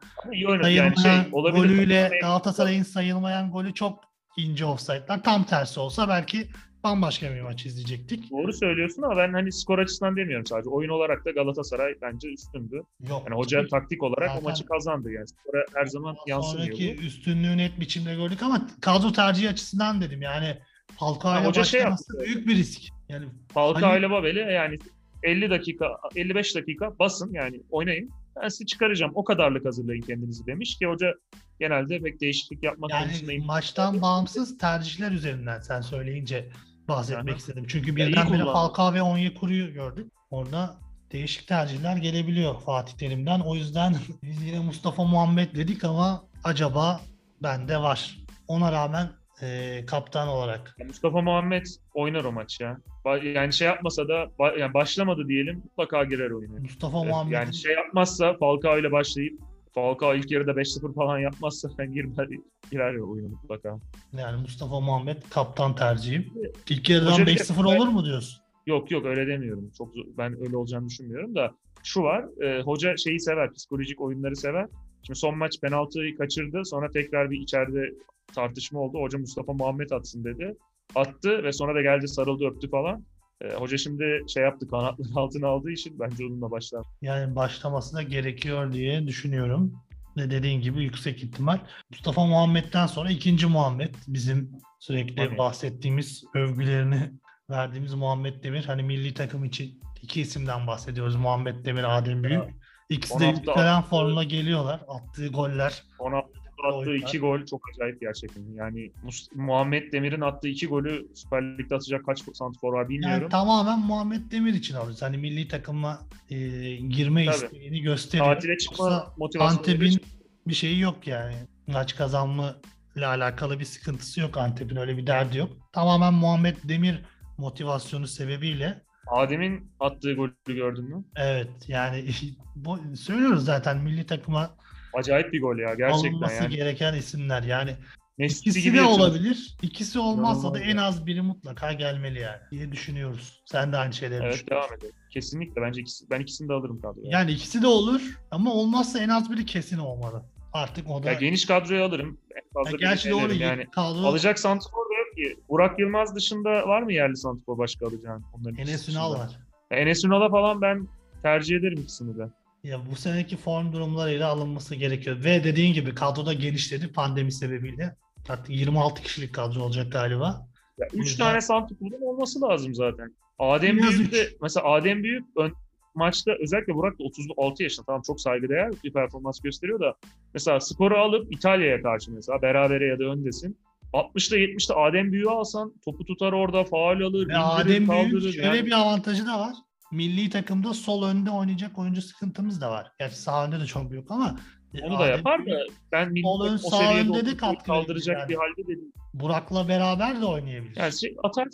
oynadı. Yani sayılmayan şey golüyle Galatasaray'ın sayılmayan golü çok ince offside'lar. Tam tersi olsa belki bambaşka bir maç izleyecektik. Doğru söylüyorsun ama ben hani skor açısından demiyorum sadece. Oyun olarak da Galatasaray bence üstündü. Yok. Yani hoca taktik olarak Zaten- o maçı kazandı. Yani skora her zaman yansımıyor Sonraki bu. üstünlüğü net biçimde gördük ama kadro tercihi açısından dedim. Yani Falcao Ha, ile hoca şey başlaması yaptı. büyük bir risk. Yani Falcao Hani- ile Babel'i yani 50 dakika, 55 dakika basın yani oynayın. Ben sizi çıkaracağım. O kadarlık hazırlayın kendinizi demiş ki hoca genelde pek değişiklik yapmak konusunda yani imkan- maçtan bağımsız tercihler üzerinden sen söyleyince bahsetmek Aha. istedim. Çünkü birdenbire. Falcao ve Onyekuru'yu gördük. Orada değişik tercihler gelebiliyor Fatih Terim'den. O yüzden [laughs] biz yine Mustafa Muhammed dedik ama acaba bende var. Ona rağmen eee, kaptan olarak. Mustafa Muhammed oynar o maç ya. Yani şey yapmasa da yani başlamadı diyelim mutlaka girer oyuna. Mustafa Evet, Muhammed'in Yani şey yapmazsa Falcao ile başlayıp Falcao ilk yarıda 5-0 falan yapmazsa ben girer, girer ya oyuna mutlaka. Yani Mustafa Muhammed kaptan tercihim. İlk yarıdan Hoca bir de- 5-0 olur mu diyorsun? Yok yok öyle demiyorum. Çok zor- ben öyle olacağını düşünmüyorum da şu var. e, hoca şeyi sever, psikolojik oyunları sever. Şimdi son maç penaltıyı kaçırdı. Sonra tekrar bir içeride tartışma oldu. Hoca Mustafa Muhammed atsın dedi. Attı ve sonra da geldi sarıldı öptü falan. E, hoca şimdi şey yaptı kanatları [laughs] altına aldığı için bence onunla başlar. Yani başlaması da gerekiyor diye düşünüyorum. Ve dediğin gibi yüksek ihtimal. Mustafa Muhammed'den sonra ikinci Muhammed bizim sürekli Tabii. bahsettiğimiz övgülerini [laughs] verdiğimiz Muhammed Demir. Hani milli takım için iki isimden bahsediyoruz. Muhammed Demir, Adem Büyük. İkisi de yükselen formla geliyorlar. Attığı goller. Ona attığı iki gol çok acayip gerçekten. Yani Muhammed Demir'in attığı iki golü Süper Lig'de atacak kaç santrfor var bilmiyorum. Yani tamamen Muhammed Demir için alıyoruz. Hani milli takıma e, girme Tabii. isteğini gösteriyor. Tatile çıkma Yoksa motivasyonu Antep'in bir şeyi yok yani. Maç kazanma ile alakalı bir sıkıntısı yok Antep'in öyle bir derdi yok. Tamamen Muhammed Demir motivasyonu sebebiyle Adem'in attığı golü gördün mü? evet yani [laughs] bu, söylüyoruz zaten milli takıma Acayip bir gol ya gerçekten alınması yani. gereken isimler yani. Messi İkisi gibi de yaşadı. olabilir. İkisi olmazsa da en ya. az biri mutlaka gelmeli yani diye düşünüyoruz. Sen de aynı şeyleri Evet düşünüyorsun. devam edelim. Kesinlikle bence ikisi, ben ikisini de alırım kadroya. Yani ikisi de olur ama olmazsa en az biri kesin olmalı. Artık o da Ya geniş kadroya alırım. En Ya fazla gerçi birini doğru yani. kadro Alacak santrfor da yok ki. Burak Yılmaz dışında var mı yerli santrfor başka alacağın? Onların Enes Ünal var. Ya Enes Ünal'a falan ben tercih ederim ikisini de. Ya bu seneki form durumlarıyla alınması gerekiyor. Ve dediğin gibi kadroda genişledi pandemi sebebiyle. Artık 26 kişilik kadro olacak galiba. Ya O 3 yüzden- tane santrforun olması lazım zaten. Adem Biraz Büyük de üç. mesela Adem Büyük ön, maçta özellikle Burak da 36 yaşında tamam çok saygıdeğer bir performans gösteriyor da mesela skoru alıp İtalya'ya karşı mesela berabere ya da öndesin. 60'ta 70'te Adem Büyük'ü alsan topu tutar orada faal alır, Ve Adem. Büyük şöyle Yani bir avantajı da var. Milli takımda sol önde oynayacak oyuncu sıkıntımız da var. Gerçi sağ önde de çok büyük ama e, onu da yapar da ben milli Sol ön, sağ önde de katkı kaldıracak verir bir yani. halde değil. Burak'la beraber de oynayabilir. Yani şey atar.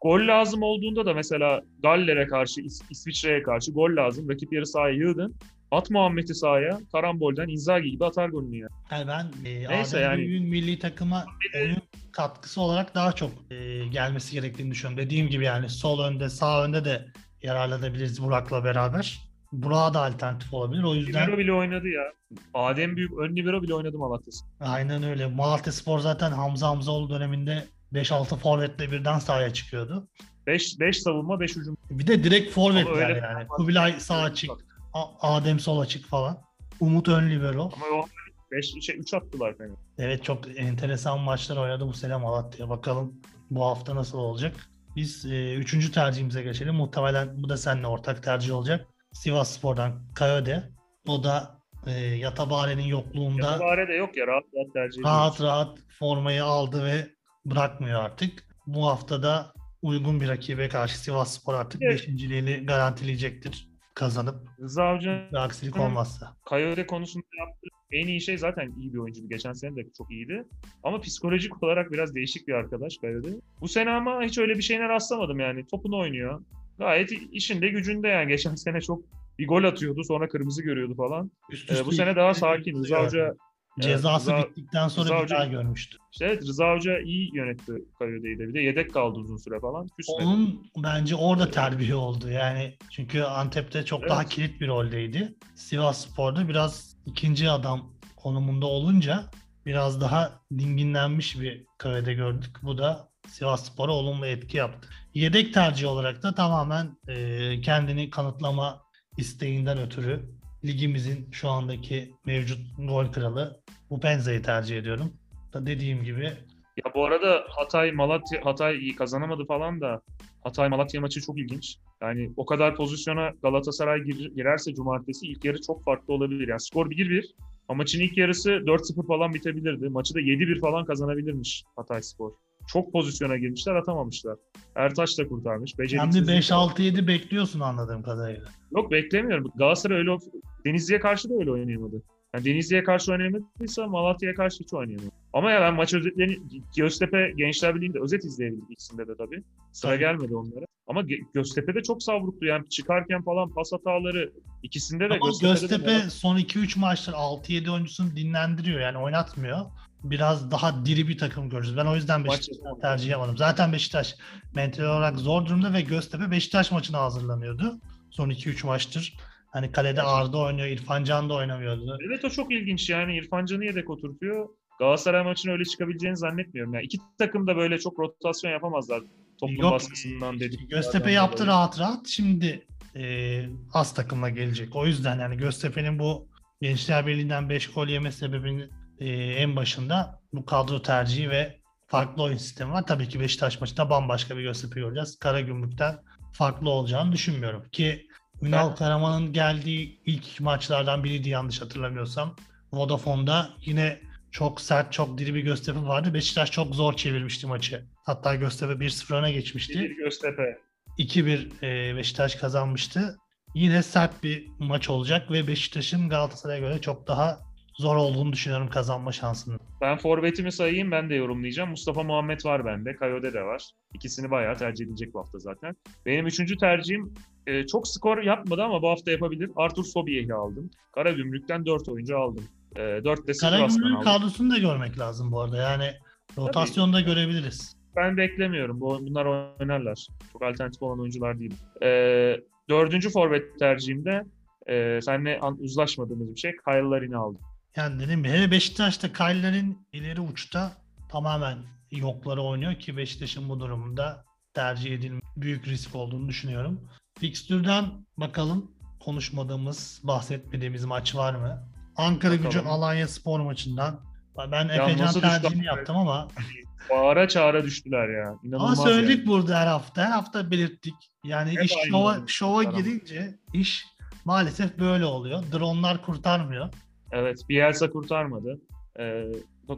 Gol lazım olduğunda da mesela Galler'e karşı, İs- İsviçre'ye karşı gol lazım. Rakip yarı sahaya yığdın. At Muhammed'i sahaya. Karambolden Inzaghi gibi atar golünü ya. Yani ben e, Neyse Adem yani. Büyük'ün milli takıma oyun katkısı olarak daha çok e, gelmesi gerektiğini düşünüyorum. Dediğim gibi yani sol önde, sağ önde de yararlanabiliriz Burak'la beraber. Burak'a da alternatif olabilir. O yüzden Libero bile oynadı ya. Adem Büyük ön libero bile oynadı Malatya'sı. aynen öyle. Malatya Spor zaten Hamza Hamzaoğlu döneminde 5-6 forvetle birden sahaya çıkıyordu. 5 5 savunma 5 hücum. Bir de direkt forvet Ama öyle- yani. Kubilay sağ açık, Adem sol açık falan. Umut ön libero. Ama o 5 şey 3 attılar fena. Evet çok enteresan maçlar oynadı bu sene Malatya. Bakalım bu hafta nasıl olacak. Biz e, üçüncü tercihimize geçelim. Muhtemelen bu da seninle ortak tercih olacak. Sivas Spor'dan Kayode. O da e, Yatabare'nin yokluğunda Yatabare de yok ya rahat rahat tercih rahat rahat formayı aldı ve bırakmıyor artık. Bu haftada uygun bir rakibe karşı Sivas Spor artık Evet. beşinciliğini garantileyecektir kazanıp Rıza bir aksilik olmazsa. Coyote konusunda yaptığı en iyi şey zaten iyi bir oyuncuydu. Geçen sene de çok iyiydi. Ama psikolojik olarak biraz değişik bir arkadaş Coyote. Bu sene ama hiç öyle bir şeyine rastlamadım yani. Topunu oynuyor. Gayet işinde gücünde yani. Geçen sene çok bir gol atıyordu sonra kırmızı görüyordu falan. Üst Ee, bu sene daha sakin. Rıza. Hoca Cezası Rıza- bittikten sonra Rıza bir Hoca- daha görmüştü. işte evet, Rıza Hoca iyi yönetti Coyote'yi de. Bir de yedek kaldı uzun süre falan. Küsmedi. Onun bence orada terbiye oldu. Yani çünkü Antep'te çok Evet. daha kilit bir roldeydi. Sivas Spor'da biraz ikinci adam konumunda olunca biraz daha dinginlenmiş bir kavede gördük. Bu da Sivas Spor'a olumlu etki yaptı. Yedek tercih olarak da tamamen e, kendini kanıtlama isteğinden ötürü ligimizin şu andaki mevcut gol kralı Upenza'yı tercih ediyorum. Da dediğim gibi Ya bu arada Hatay Malatya Hatay iyi kazanamadı falan da Hatay Malatya maçı çok ilginç. Yani o kadar pozisyona Galatasaray gir- girerse cumartesi ilk yarı çok farklı olabilir. Yani skor 1-1 ama maçın ilk yarısı 4-0 falan bitebilirdi. Maçı da 7-1 falan kazanabilirmiş Hatay Spor. Çok pozisyona girmişler atamamışlar. Ertaş da kurtarmış. Beceriksizlik var. 5-6-7 bekliyorsun anladığım kadarıyla. Yok beklemiyorum. Galatasaray öyle Denizli'ye karşı da öyle oynayamadı. Yani Denizli'ye karşı oynayamadıysa Malatya'ya karşı hiç oynayamadı. Ama ya ben maç özetlerini Göztepe Gençler Birliği'nde özet izleyebildim ikisinde de tabii. Sıra Tabii. gelmedi onlara. Ama Ge- Göztepe de çok savruktu yani çıkarken falan pas hataları ikisinde de Ama Göztepe'de de Göztepe Malatya- son 2-3 maçtır 6-7 oyuncusunu dinlendiriyor yani oynatmıyor. Biraz daha diri bir takım görürüz. Ben o yüzden Beşiktaş'ı tercih yapmadım. Zaten Beşiktaş mental olarak zor durumda ve Göztepe Beşiktaş maçına hazırlanıyordu. Son 2-3 maçtır. Hani kalede Arda oynuyor, İrfan Can da oynamıyordu. Evet o çok ilginç yani İrfan Can'ı yedek oturtuyor. Galatasaray maçına öyle çıkabileceğini zannetmiyorum. Yani iki takım da böyle çok rotasyon yapamazlar toplum Yok, baskısından dedik. Göztepe yaptı rahat rahat. Şimdi e, az takımla gelecek. O yüzden yani Göztepe'nin bu Gençler Birliği'nden 5 gol yeme sebebinin e, en başında bu kadro tercihi ve farklı oyun sistemi var. Tabii ki Beşiktaş maçında bambaşka bir Göztepe göreceğiz. Karagümrük'ten farklı olacağını düşünmüyorum. Ki Ünal Ben- Karaman'ın geldiği ilk maçlardan biriydi yanlış hatırlamıyorsam. Vodafone'da yine çok sert, çok diri bir Göztepe vardı. Beşiktaş çok zor çevirmişti maçı. Hatta Göztepe 1-0 öne geçmişti. Bir Göztepe. 2-1 e, Beşiktaş kazanmıştı. Yine sert bir maç olacak ve Beşiktaş'ın Galatasaray'a göre çok daha zor olduğunu düşünüyorum kazanma şansının. Ben forvetimi sayayım ben de yorumlayacağım. Mustafa Muhammed var bende. Kayode de var. İkisini bayağı tercih edilecek bu hafta zaten. Benim üçüncü tercihim e, çok skor yapmadı ama bu hafta yapabilir. Artur Sobiyeh'i aldım. Karagümrük'ten 4 oyuncu aldım. E, 4 de Karagümrük'ün kadrosunu da görmek lazım bu arada. Yani rotasyonda görebiliriz. Ben beklemiyorum. Bu, bunlar oynarlar. Çok alternatif olan oyuncular değil. E, dördüncü forvet tercihimde e, seninle uzlaşmadığımız bir şey. Kyle Larin'i aldım. Yani dedim hele Beşiktaş'ta Kyle'lerin ileri uçta tamamen yokları oynuyor ki Beşiktaş'ın bu durumda tercih edilmiş büyük risk olduğunu düşünüyorum. Fikstürden bakalım konuşmadığımız, bahsetmediğimiz maç var mı? Ankara Bakalım. gücü Alanya Spor maçından ben Efecan tercihini yaptım ama [laughs] Bağıra çağıra düştüler ya. İnanılmaz ama söyledik yani. burada her hafta. Her hafta belirttik. Yani Hep iş şova, şova girince iş maalesef böyle oluyor. Dronlar kurtarmıyor. Evet, Bielsa kurtarmadı. Ee,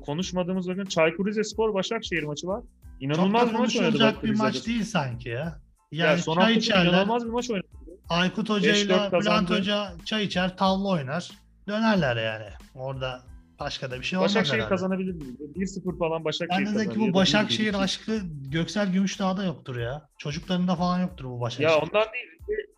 konuşmadığımız bakın Çaykur Rizespor Başakşehir maçı var. İnanılmaz Çok da bir maç oynadı bak bir Rize'de. maç değil sanki ya. Yani Yani son çay içerler, inanılmaz bir maç oynadı. Aykut Hoca 5-4 ile Bülent. Hoca çay içer, tavla oynar. Dönerler yani. Orada başka da bir şey olmaz Başakşehir kazanabilir mi? 1-0 falan Başakşehir kazanır. ya bu Başakşehir 1-1. aşkı Göksel Gümüşdağ'da yoktur ya. Çocuklarında falan yoktur bu Başakşehir. Ya ondan değil.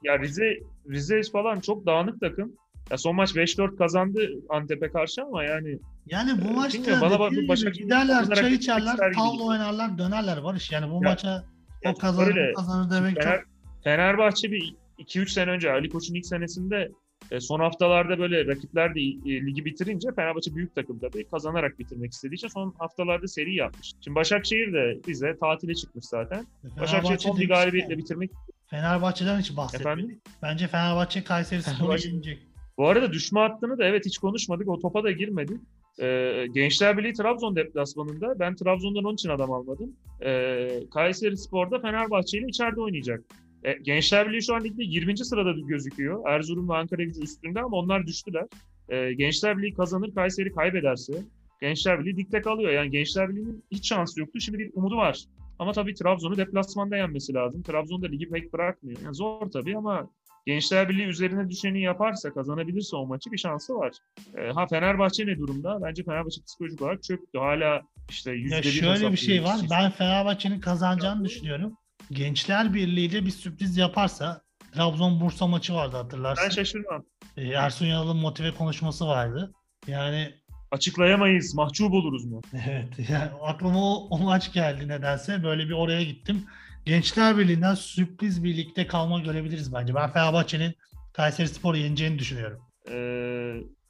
Ya Rize Rize falan çok dağınık takım. Ya son maç 5-4 kazandı Antep'e karşı ama yani Yani bu Ee, maçta bana bak- Başakşehir giderler, çay içerler, tavla oynarlar, dönerler Barış. Yani bu Ya- maça ya o kazanır, öyle. kazanır demek Fener, çok... Fenerbahçe bir 2-3 sene önce Ali Koç'un ilk senesinde e, son haftalarda böyle rakipler de e, ligi bitirince Fenerbahçe büyük takım tabii kazanarak bitirmek istediği için son haftalarda seri yapmış. Şimdi Başakşehir de bize tatile çıkmış zaten. Başakşehir son bir galibiyetle bitirmek. Fenerbahçe'den hiç bahsetmedik. Efendim? Bence Fenerbahçe Kayseri Spor'u Fenerbahçe- [laughs] yenecek. Bu arada düşme hattını da evet hiç konuşmadık. O topa da girmedik. Ee, Gençler Birliği Trabzon deplasmanında ben Trabzon'dan onun için adam almadım. Ee, Kayseri Spor'da Fenerbahçe ile içeride oynayacak. Ee, Gençler Birliği şu an ligde 20. sırada gözüküyor. Erzurum ve Ankara gücü üstünde ama onlar düştüler. Ee, Gençler Birliği kazanır, Kayseri kaybederse Gençler Birliği dikte kalıyor. Yani Gençler Birliği'nin hiç şansı yoktu. Şimdi bir umudu var. Ama tabii Trabzon'u deplasmanda yenmesi lazım. Trabzon da ligi pek bırakmıyor. Yani zor tabii ama Gençler Birliği üzerine düşeni yaparsa, kazanabilirse o maçı bir şansı var. Ee, ha Fenerbahçe ne durumda? Bence Fenerbahçe psikolojik olarak çöktü. Hala işte yüzde Ya bir şöyle bir şey var. Ben Fenerbahçe'nin kazanacağını düşünüyorum. Gençler Birliği ile bir sürpriz yaparsa Trabzon Bursa maçı vardı Ben hatırlarsın. şaşırmam. Ee, Ersun Yanal'ın motive konuşması vardı. Yani Açıklayamayız. Mahcup oluruz mu? [laughs] evet yani aklıma o, o maç geldi nedense. Böyle bir oraya gittim. Gençler Birliği'nden sürpriz birlikte kalma görebiliriz bence. Ben Fenerbahçe'nin Kayseri Spor'u yeneceğini düşünüyorum. Ee,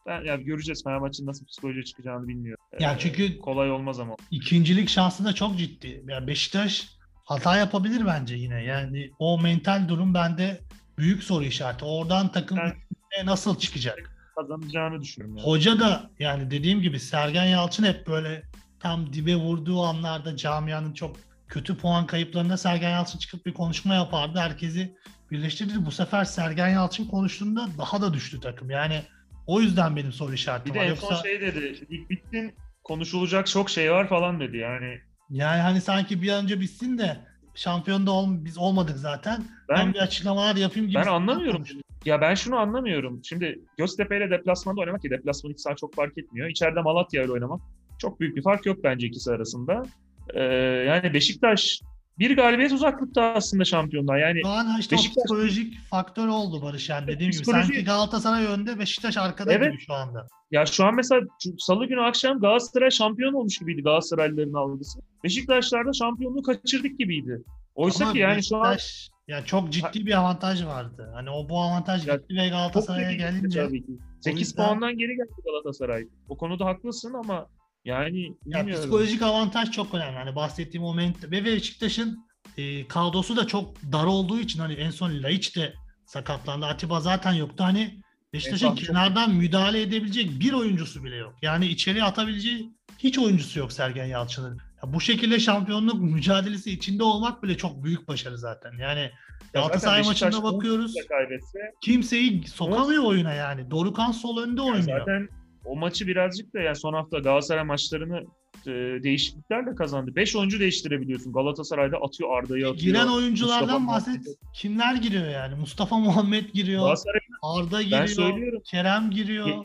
ben, yani göreceğiz Fenerbahçe'nin nasıl psikolojiye çıkacağını bilmiyorum. Ee, Yani çünkü- kolay olmaz ama. İkincilik şansı da çok ciddi. Yani Beşiktaş hata yapabilir bence yine. Yani o mental durum bende büyük soru işareti. Oradan takım üçüncüye nasıl çıkacak? Kazanacağını düşünüyorum. Yani. Hoca da yani dediğim gibi Sergen Yalçın hep böyle tam dibe vurduğu anlarda camianın çok kötü puan kayıplarında Sergen Yalçın çıkıp bir konuşma yapardı. Herkesi birleştirirdi. Bu sefer Sergen Yalçın konuştuğunda daha da düştü takım. Yani o yüzden benim soru işaretim Bir de var. en Yoksa son şey dedi. Lig bittin konuşulacak çok şey var falan dedi. Yani yani hani sanki bir an önce bitsin de şampiyon da ol, biz olmadık zaten. Ben, ben bir açıklamalar yapayım gibi. Ben anlamıyorum. Ya ben şunu anlamıyorum. Şimdi Göztepe ile deplasmanda oynamak ki deplasman iki saat çok fark etmiyor. İçeride Malatya ile oynamak çok büyük bir fark yok bence ikisi arasında. Ee, yani Beşiktaş bir galibiyet uzaklıkta aslında şampiyonlar. Yani Şu an işte Beşiktaş- psikolojik faktör oldu Barış yani dediğim gibi. Psikoloji- Sanki Galatasaray önde Beşiktaş arkada Evet. gibi şu anda. ya şu an mesela Salı günü akşam Galatasaray şampiyon olmuş gibiydi Galatasaraylıların algısı. Beşiktaşlar da şampiyonluğu kaçırdık gibiydi. Oysa Ama ki yani şu an Beşiktaş- ya çok ciddi bir avantaj vardı. Hani o bu avantaj Ya gitti ve Galatasaray'a gelince tabii ki. 8 yüzden- puandan geri geldi Galatasaray. O konuda haklısın ama yani ya psikolojik avantaj çok önemli. Hani bahsettiğim o ment ve Beşiktaş'ın e, kadrosu da çok dar olduğu için hani en son Laiç de sakatlandı. Atiba zaten yoktu. Hani Beşiktaş'ın çok- kenardan müdahale edebilecek bir oyuncusu bile yok. Yani içeri atabileceği hiç oyuncusu yok Sergen Yalçın'ın. Ya bu şekilde şampiyonluk mücadelesi içinde olmak bile çok büyük başarı zaten. Yani Ya Galatasaray Beşiktaş maçında bakıyoruz. Kimseyi sokamıyor oyuna yani. Dorukan sol önde Yani oynuyor. zaten o maçı birazcık da yani son hafta Galatasaray maçlarını e, değişikliklerle kazandı. 5 oyuncu değiştirebiliyorsun. Galatasaray'da atıyor Arda'yı atıyor. Giren oyunculardan Mustafa bahset. Muhammed. Kimler giriyor yani? Mustafa Muhammed giriyor. Arda ben giriyor. söylüyorum Kerem giriyor. Ye-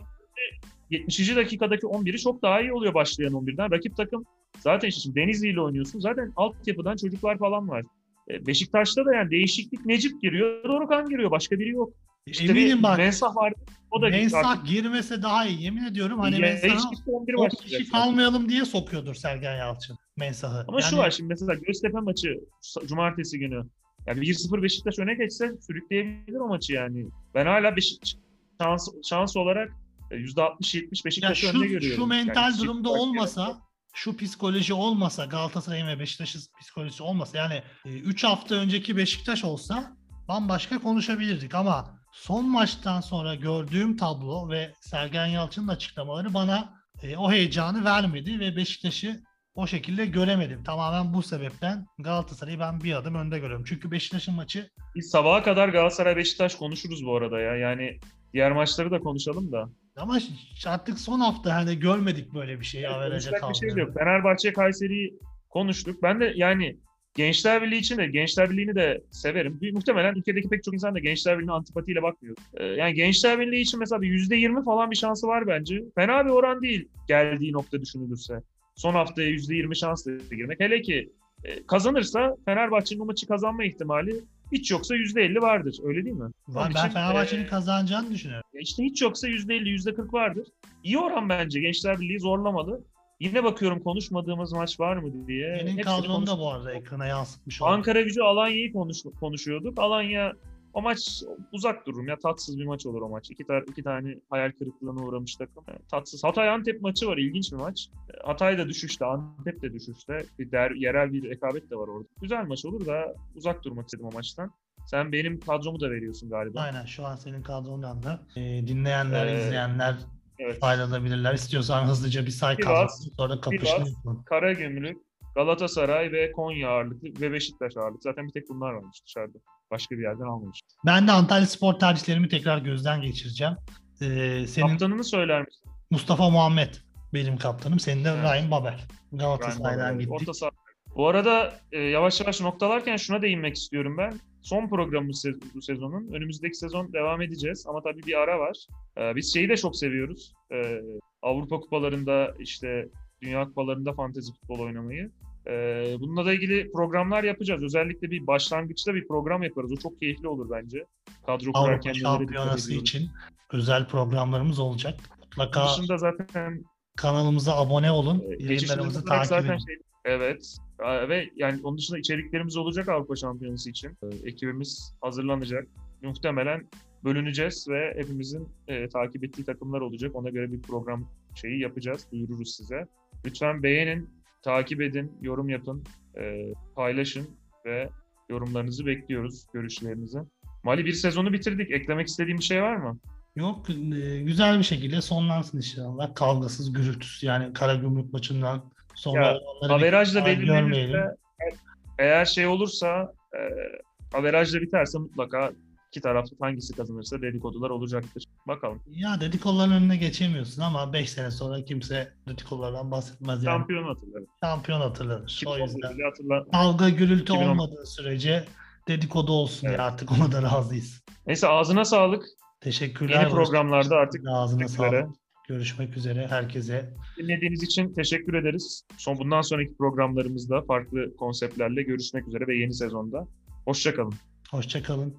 70. dakikadaki 11'i çok daha iyi oluyor başlayan 11'den. Rakip takım zaten şimdi Denizli ile oynuyorsun. Zaten altyapıdan çocuklar falan var. E, Beşiktaş'ta da yani değişiklik Necip giriyor, Dorukan giriyor. Başka biri yok. İşte Eminim bak. Mensah vardı. O da Mensah girmese daha iyi. Yemin ediyorum hani ya, Mensah'ı hiç kimse 11 o kişi kalmayalım diye sokuyordur Sergen Yalçın Mensah'ı. Ama şu Yani var şimdi mesela Göztepe maçı cumartesi günü. Yani 1-0 Beşiktaş öne geçse sürükleyebilir o maçı yani. Ben hala Beşiktaş şans, şans olarak e, %60-70 ya Beşiktaş'ı şu, önde görüyorum. şu Yani mental hiç durumda olmasa şu psikoloji olmasa Galatasaray'ın ve Beşiktaş'ın psikolojisi olmasa yani 3 hafta önceki Beşiktaş olsa bambaşka konuşabilirdik ama son maçtan sonra gördüğüm tablo ve Sergen Yalçın'ın açıklamaları bana e, o heyecanı vermedi ve Beşiktaş'ı o şekilde göremedim. Tamamen bu sebepten Galatasaray'ı ben bir adım önde görüyorum. Çünkü Beşiktaş'ın maçı Biz sabaha kadar Galatasaray Beşiktaş konuşuruz bu arada ya. Yani diğer maçları da konuşalım da. Ama artık son hafta hani görmedik böyle bir şeyi Konuşacak bir şey yok. Fenerbahçe Kayseri'yi konuştuk. Ben de yani Gençler Birliği için de Gençler Birliği'ni de severim. Muhtemelen ülkedeki pek çok insan da Gençler Birliği'ne antipatiyle bakmıyor. Ee, yani Gençler Birliği için mesela bir %20 falan bir şansı var bence. Fena bir oran değil geldiği nokta düşünülürse. Son haftaya %20 şansla girmek. Hele ki e, kazanırsa Fenerbahçe'nin o maçı kazanma ihtimali hiç yoksa %50 vardır. Öyle değil mi? Ben, Onun ben için, Fenerbahçe'nin e, kazanacağını düşünüyorum. İşte hiç yoksa %50, %40 vardır. İyi oran bence. Gençler Birliği zorlamalı. Yine bakıyorum konuşmadığımız maç var mı diye. Senin konuş- da bu arada ekrana yansıtmış olduk. Ankara gücü Alanya'yı konuş, konuşuyorduk. Alanya o maç uzak dururum ya tatsız bir maç olur o maç. İki, tar- iki tane hayal kırıklığına uğramış takım. Yani tatsız. Hatay Antep maçı var ilginç bir maç. E, Hatay da düşüşte, Antep de düşüşte. Bir der, yerel bir rekabet de var orada. Güzel maç olur da uzak durmak istedim o maçtan. Sen benim kadromu da veriyorsun galiba. Aynen şu an senin kadrondan da. Ee, dinleyenler, Ee, izleyenler Evet. faydalanabilirler. İstiyorsan hızlıca bir say kadrosunu sonra kapışını yapalım. Karagümrük, Galatasaray ve Konya ağırlıklı ve Beşiktaş ağırlıklı. Zaten bir tek bunlar varmış dışarıda. Başka bir yerden almamış. Ben de Antalya Spor tercihlerimi tekrar gözden geçireceğim. Ee, senin Kaptanını söyler misin? Mustafa Muhammed benim kaptanım. Senin de Evet. Ryan Babel. Galatasaray'dan gittik. Orta saha. Bu arada e, yavaş yavaş noktalarken şuna değinmek istiyorum ben. Son programımız bu sezonun. Önümüzdeki sezon devam edeceğiz ama tabii bir ara var. E, biz şeyi de çok seviyoruz. E, Avrupa kupalarında işte Dünya kupalarında fantezi futbol oynamayı. E, bununla da ilgili programlar yapacağız. Özellikle bir başlangıçta bir program yaparız. O çok keyifli olur bence. Kadro Avrupa kurarken Şampiyonası için özel programlarımız olacak. Mutlaka dışında zaten kanalımıza abone olun. Ee, Yayınlarımızı olarak takip zaten edin. şey, evet ve yani onun dışında içeriklerimiz olacak Avrupa Şampiyonası için. Ee, ekibimiz hazırlanacak. Muhtemelen bölüneceğiz ve hepimizin e, takip ettiği takımlar olacak. Ona göre bir program şeyi yapacağız, duyururuz size. Lütfen beğenin, takip edin, yorum yapın, e, paylaşın ve yorumlarınızı bekliyoruz, görüşlerinizi. Mali bir sezonu bitirdik. Eklemek istediğim bir şey var mı? Yok e, güzel bir şekilde sonlansın inşallah. Kavgasız, gürültüsüz yani Karagümrük maçından sonra Ya, Averaj da belirlenirse eğer şey olursa e, averaj da biterse mutlaka iki tarafta hangisi kazanırsa dedikodular olacaktır. Bakalım. Ya dedikoduların önüne geçemiyorsun ama 5 sene sonra kimse dedikodulardan bahsetmez yani. Şampiyon hatırlarım. Şampiyon hatırlanır. O 2011 yüzden bile hatırla. kavga gürültü 2010. olmadığı sürece dedikodu olsun Evet. ya artık ona da razıyız. Neyse ağzına sağlık. Teşekkürler. Yeni programlarda artık Ağzına sağlık. Görüşmek üzere herkese. Dinlediğiniz için teşekkür ederiz. Son bundan sonraki programlarımızda farklı konseptlerle görüşmek üzere ve yeni sezonda. Hoşçakalın. Hoşçakalın.